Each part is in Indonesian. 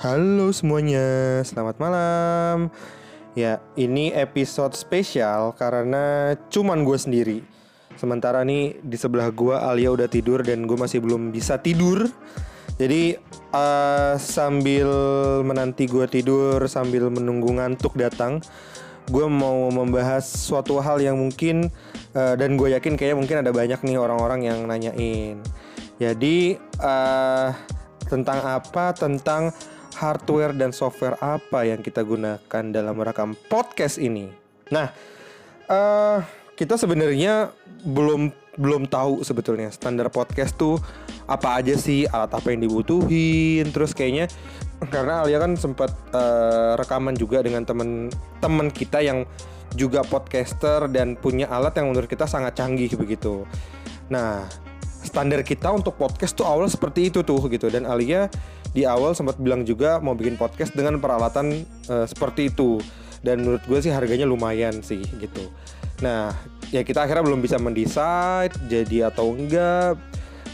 Halo semuanya, selamat malam. Ya, ini episode spesial karena cuman gue sendiri. Sementara nih di sebelah gue Alia udah tidur dan gue masih belum bisa tidur. Jadi uh, sambil menanti gue tidur, sambil menunggu ngantuk datang, gue mau membahas suatu hal yang mungkin uh, dan gue yakin kayaknya mungkin ada banyak nih orang-orang yang nanyain. Jadi uh, tentang apa? Tentang hardware dan software apa yang kita gunakan dalam merekam podcast ini. Nah, uh, kita sebenarnya belum belum tahu sebetulnya standar podcast tuh apa aja sih alat apa yang dibutuhin terus kayaknya karena Alia kan sempat uh, rekaman juga dengan temen-temen kita yang juga podcaster dan punya alat yang menurut kita sangat canggih begitu. Nah, standar kita untuk podcast tuh awal seperti itu tuh gitu dan Alia di awal sempat bilang juga mau bikin podcast dengan peralatan uh, seperti itu. Dan menurut gue sih harganya lumayan sih gitu. Nah ya kita akhirnya belum bisa mendesain jadi atau enggak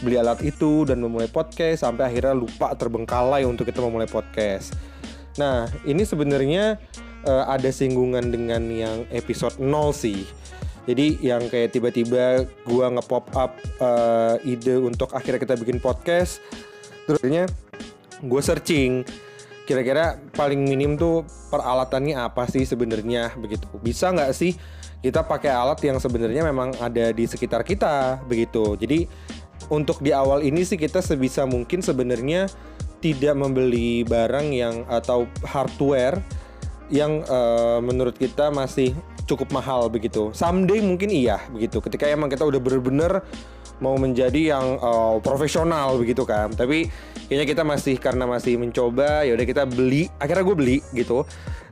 beli alat itu dan memulai podcast sampai akhirnya lupa terbengkalai untuk kita memulai podcast. Nah ini sebenarnya uh, ada singgungan dengan yang episode 0 sih. Jadi yang kayak tiba-tiba gua nge-pop up uh, ide untuk akhirnya kita bikin podcast terusnya gue searching kira-kira paling minim tuh peralatannya apa sih sebenarnya begitu bisa nggak sih kita pakai alat yang sebenarnya memang ada di sekitar kita begitu jadi untuk di awal ini sih kita sebisa mungkin sebenarnya tidak membeli barang yang atau hardware yang uh, menurut kita masih cukup mahal begitu. Someday mungkin iya begitu. Ketika emang kita udah bener-bener mau menjadi yang uh, profesional begitu kan. Tapi kayaknya kita masih karena masih mencoba ya udah kita beli. Akhirnya gue beli gitu.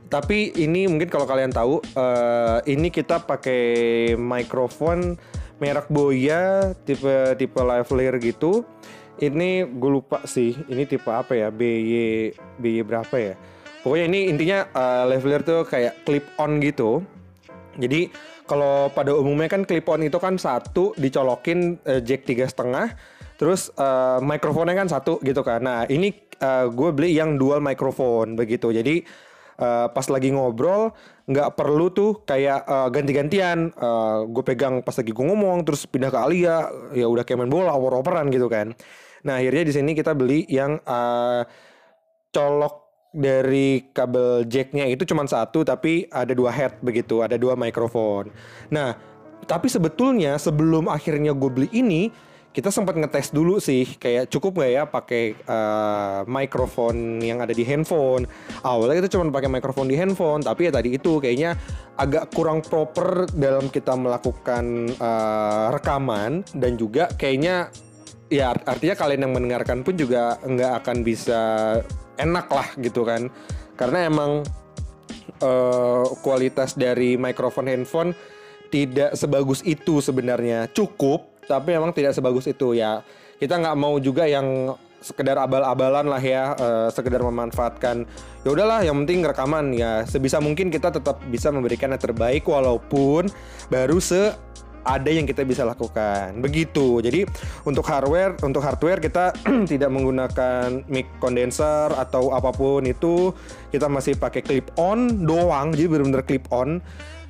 Tapi ini mungkin kalau kalian tahu uh, ini kita pakai mikrofon merek Boya tipe tipe lavalier gitu. Ini gue lupa sih ini tipe apa ya? BY BY berapa ya? Pokoknya ini intinya uh, lavalier tuh kayak clip on gitu. Jadi kalau pada umumnya kan clip on itu kan satu dicolokin uh, jack tiga setengah terus uh, mikrofonnya kan satu gitu kan. Nah ini uh, gue beli yang dual mikrofon begitu. Jadi uh, pas lagi ngobrol nggak perlu tuh kayak uh, ganti-gantian. Uh, gue pegang pas lagi gue ngomong terus pindah ke Alia ya udah kayak main bola oper-operan gitu kan. Nah akhirnya di sini kita beli yang uh, colok dari kabel jacknya itu cuma satu tapi ada dua head begitu ada dua mikrofon nah tapi sebetulnya sebelum akhirnya gue beli ini kita sempat ngetes dulu sih kayak cukup nggak ya pakai uh, mikrofon yang ada di handphone? Awalnya kita cuma pakai mikrofon di handphone tapi ya tadi itu kayaknya agak kurang proper dalam kita melakukan uh, rekaman. Dan juga kayaknya ya artinya kalian yang mendengarkan pun juga nggak akan bisa enak lah gitu kan. Karena emang uh, kualitas dari mikrofon handphone tidak sebagus itu sebenarnya. Cukup tapi memang tidak sebagus itu ya. Kita nggak mau juga yang sekedar abal-abalan lah ya uh, sekedar memanfaatkan. Ya udahlah yang penting rekaman ya. Sebisa mungkin kita tetap bisa memberikan yang terbaik walaupun baru se ada yang kita bisa lakukan. Begitu. Jadi untuk hardware, untuk hardware kita tidak menggunakan mic condenser atau apa pun itu, kita masih pakai clip on doang. Jadi benar-benar clip on.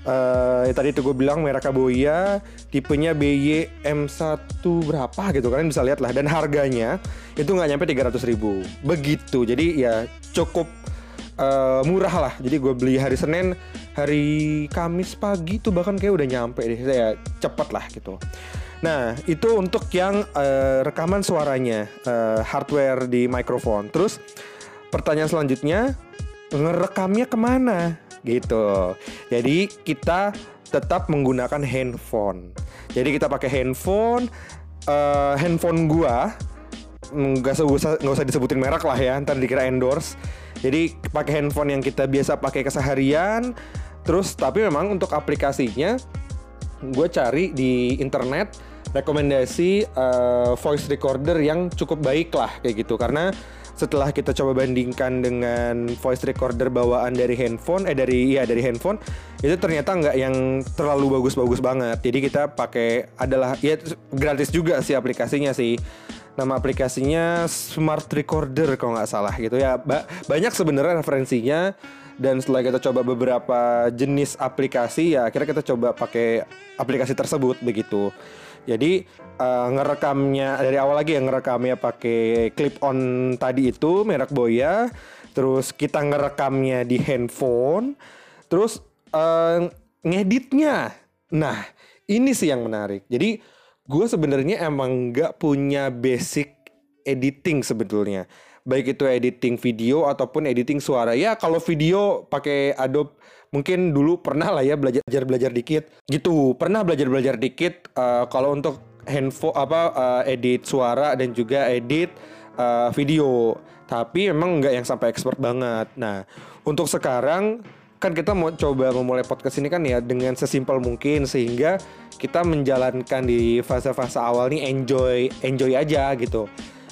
Uh, ya tadi itu gue bilang merek Boya tipenya BY M1 berapa gitu kalian bisa lihat lah dan harganya itu nggak nyampe 300 ribu begitu jadi ya cukup uh, murah lah. Jadi gue beli hari Senin, hari Kamis pagi tuh bahkan kayak udah nyampe deh. Saya cepet lah gitu. Nah itu untuk yang uh, rekaman suaranya uh, hardware di mikrofon. Terus pertanyaan selanjutnya ngerekamnya ke mana gitu. Jadi kita tetap menggunakan handphone. Jadi kita pakai handphone. Uh, handphone gua nggak usah nggak usah disebutin merek lah ya ntar dikira endorse jadi pakai handphone yang kita biasa pakai keseharian. Terus tapi memang untuk aplikasinya gue cari di internet rekomendasi uh, voice recorder yang cukup baik lah kayak gitu. Karena setelah kita coba bandingkan dengan voice recorder bawaan dari handphone eh dari ya dari handphone itu ternyata nggak yang terlalu bagus-bagus banget. Jadi kita pakai adalah ya gratis juga sih aplikasinya sih. Nama aplikasinya Smart Recorder kalau nggak salah gitu ya. Ba banyak sebenarnya referensinya dan setelah kita coba beberapa jenis aplikasi ya akhirnya kita coba pakai aplikasi tersebut begitu. Jadi uh, ngerekamnya dari awal lagi yang ngerekamnya pakai clip on tadi itu merek Boya. Terus kita ngerekamnya di handphone. Terus uh, ngeditnya. Nah, ini sih yang menarik. Jadi gue sebenarnya emang nggak punya basic editing sebetulnya. Baik itu editing video ataupun editing suara. Ya kalau video pakai Adobe mungkin dulu pernah lah ya belajar belajar dikit. Gitu pernah belajar belajar dikit uh, kalau untuk handphone apa uh, edit suara dan juga edit uh, video. Tapi memang nggak yang sampai expert banget. Nah untuk sekarang kan kita mau coba memulai podcast ini kan ya dengan sesimpel mungkin sehingga kita menjalankan di fase-fase awal nih enjoy enjoy aja gitu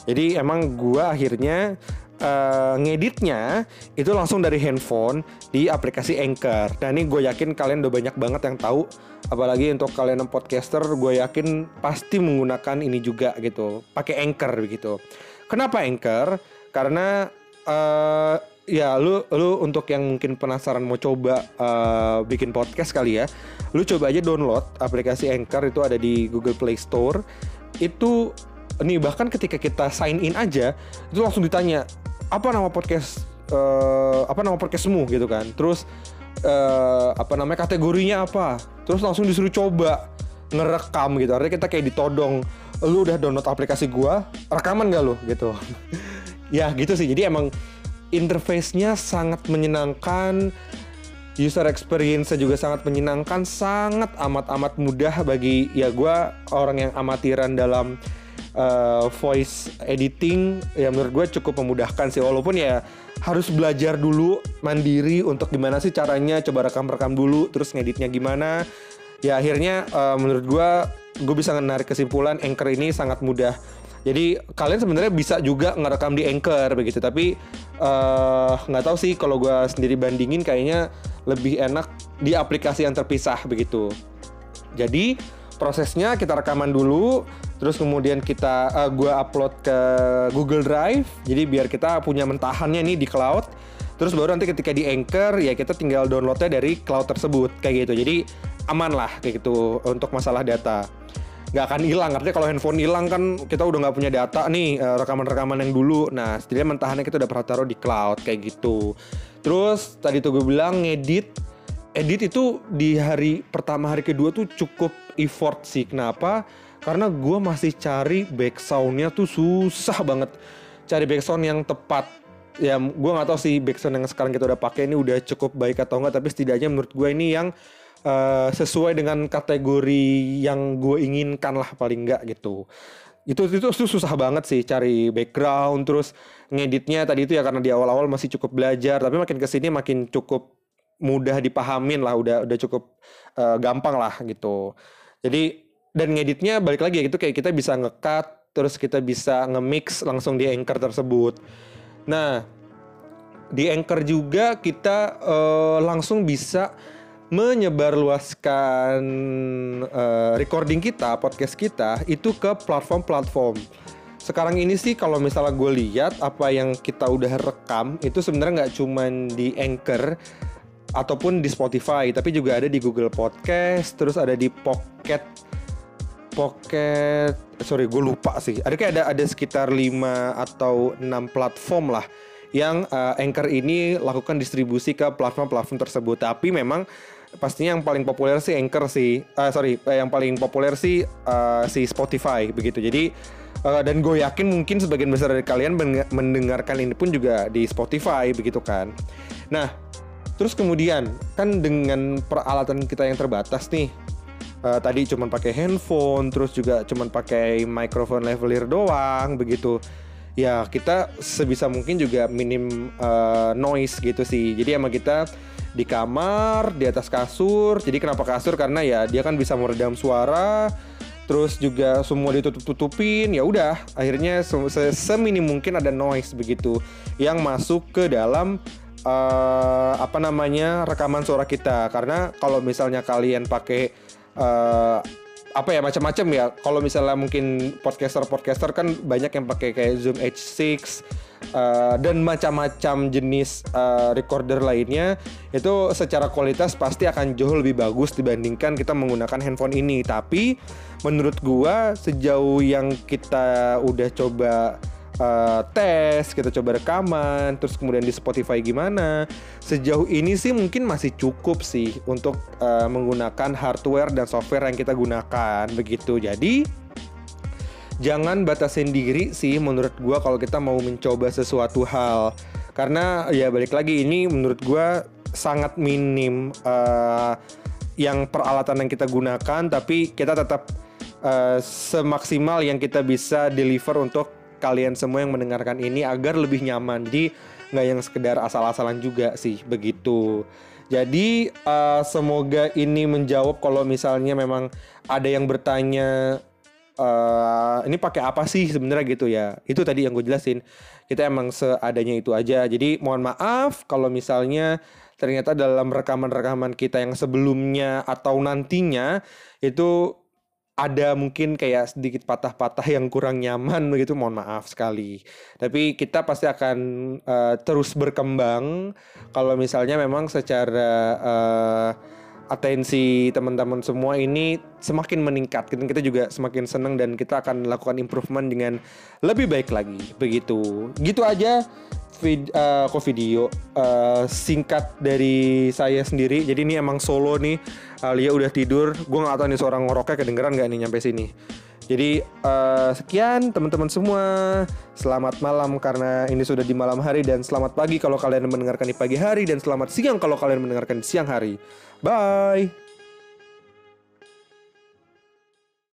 jadi emang gua akhirnya uh, ngeditnya itu langsung dari handphone di aplikasi Anchor. Nah ini gue yakin kalian udah banyak banget yang tahu. Apalagi untuk kalian yang podcaster, gue yakin pasti menggunakan ini juga gitu. Pakai Anchor begitu. Kenapa Anchor? Karena uh, ya lu lu untuk yang mungkin penasaran mau coba uh, bikin podcast kali ya, lu coba aja download aplikasi Anchor itu ada di Google Play Store. Itu nih bahkan ketika kita sign in aja itu langsung ditanya apa nama podcast uh, apa nama podcastmu? gitu kan. Terus uh, apa namanya kategorinya apa? Terus langsung disuruh coba ngerekam gitu. Artinya kita kayak ditodong lu udah download aplikasi gua rekaman gak lu? gitu. Ya gitu sih. Jadi emang interface-nya sangat menyenangkan user experience juga sangat menyenangkan sangat amat-amat mudah bagi ya gua orang yang amatiran dalam uh, voice editing ya menurut gue cukup memudahkan sih. Walaupun ya harus belajar dulu mandiri untuk gimana sih caranya coba rekam-rekam dulu terus ngeditnya gimana. Ya akhirnya uh, menurut gue gue bisa menarik kesimpulan Anchor ini sangat mudah. Jadi kalian sebenarnya bisa juga ngerekam di Anchor begitu tapi eh, nggak uh, tahu sih kalau gue sendiri bandingin kayaknya lebih enak di aplikasi yang terpisah begitu. Jadi prosesnya kita rekaman dulu terus kemudian kita uh, gue upload ke Google Drive. Jadi biar kita punya mentahannya nih di cloud. Terus baru nanti ketika di Anchor ya kita tinggal downloadnya dari cloud tersebut kayak gitu. Jadi aman lah kayak gitu untuk masalah data. Nggak akan hilang artinya kalau handphone hilang kan kita udah nggak punya data nih eh, rekaman-rekaman yang dulu. Nah setidaknya mentahannya kita udah pernah taruh di cloud kayak gitu. Terus tadi tuh gue bilang ngedit edit itu di hari pertama hari kedua tuh cukup effort sih. Kenapa? Karena gue masih cari back soundnya tuh susah banget. Cari back sound yang tepat. Ya gue nggak tahu sih back sound yang sekarang kita udah pakai ini udah cukup baik atau enggak tapi setidaknya menurut gue ini yang uh, sesuai dengan kategori yang gue inginkan lah paling enggak gitu. Itu itu itu susah banget sih cari background terus ngeditnya tadi itu ya karena di awal-awal masih cukup belajar tapi makin ke sini makin cukup mudah dipahamin lah udah udah cukup uh, gampang lah gitu jadi dan ngeditnya balik lagi ya gitu kayak kita bisa ngekat terus kita bisa nge-mix langsung di anchor tersebut. Nah, di anchor juga kita uh, langsung bisa menyebarluaskan uh, recording kita, podcast kita itu ke platform-platform. Sekarang ini sih kalau misalnya gue lihat apa yang kita udah rekam itu sebenarnya nggak cuman di Anchor ataupun di Spotify, tapi juga ada di Google Podcast, terus ada di Pocket Pocket sorry gue lupa sih. Ada kayak ada ada sekitar 5 atau 6 platform lah yang uh, Anchor ini lakukan distribusi ke platform-platform tersebut. Tapi memang pastinya yang paling populer sih Anchor sih uh, sorry uh, yang paling populer sih uh, si Spotify begitu. Jadi uh, dan gue yakin mungkin sebagian besar dari kalian mendengarkan ini pun juga di Spotify begitu kan. Nah terus kemudian kan dengan peralatan kita yang terbatas nih uh, tadi cuma pakai handphone terus juga cuma pakai microphone lavalier doang begitu. Ya kita sebisa mungkin juga minim uh, noise gitu sih. Jadi emang kita di kamar di atas kasur. Jadi kenapa kasur? Karena ya dia kan bisa meredam suara terus juga semua ditutup-tutupin. Ya udah akhirnya se seminim mungkin ada noise begitu yang masuk ke dalam uh, apa namanya rekaman suara kita karena kalau misalnya kalian pakai uh, apa ya macam-macam ya. Kalau misalnya mungkin podcaster-podcaster kan banyak yang pakai kayak Zoom H6 uh, dan macam-macam jenis uh, recorder lainnya itu secara kualitas pasti akan jauh lebih bagus dibandingkan kita menggunakan handphone ini. Tapi menurut gua sejauh yang kita udah coba uh, tes, kita coba rekaman, terus kemudian di Spotify gimana. Sejauh ini sih mungkin masih cukup sih untuk uh, menggunakan hardware dan software yang kita gunakan begitu. Jadi jangan batasin diri sih menurut gua kalau kita mau mencoba sesuatu hal. Karena ya balik lagi ini menurut gua sangat minim uh, yang peralatan yang kita gunakan tapi kita tetap uh, semaksimal yang kita bisa deliver untuk kalian semua yang mendengarkan ini agar lebih nyaman. Jadi nggak yang sekedar asal-asalan juga sih begitu. Jadi uh, semoga ini menjawab kalau misalnya memang ada yang bertanya uh, ini pakai apa sih sebenarnya gitu ya. Itu tadi yang gue jelasin. Kita emang seadanya itu aja. Jadi mohon maaf kalau misalnya ternyata dalam rekaman-rekaman kita yang sebelumnya atau nantinya itu ada mungkin kayak sedikit patah-patah yang kurang nyaman begitu mohon maaf sekali. Tapi kita pasti akan uh, terus berkembang. Kalau misalnya memang secara uh, atensi teman-teman semua ini semakin meningkat kita juga semakin senang dan kita akan melakukan improvement dengan lebih baik lagi begitu. Gitu aja vid, uh, kok video uh, singkat dari saya sendiri. Jadi ini emang solo nih. Alia udah tidur. Gue nggak tahu nih seorang ngoroknya kedengeran nggak nih nyampe sini. Jadi uh, sekian teman-teman semua. Selamat malam karena ini sudah di malam hari dan selamat pagi kalau kalian mendengarkan di pagi hari dan selamat siang kalau kalian mendengarkan di siang hari. Bye.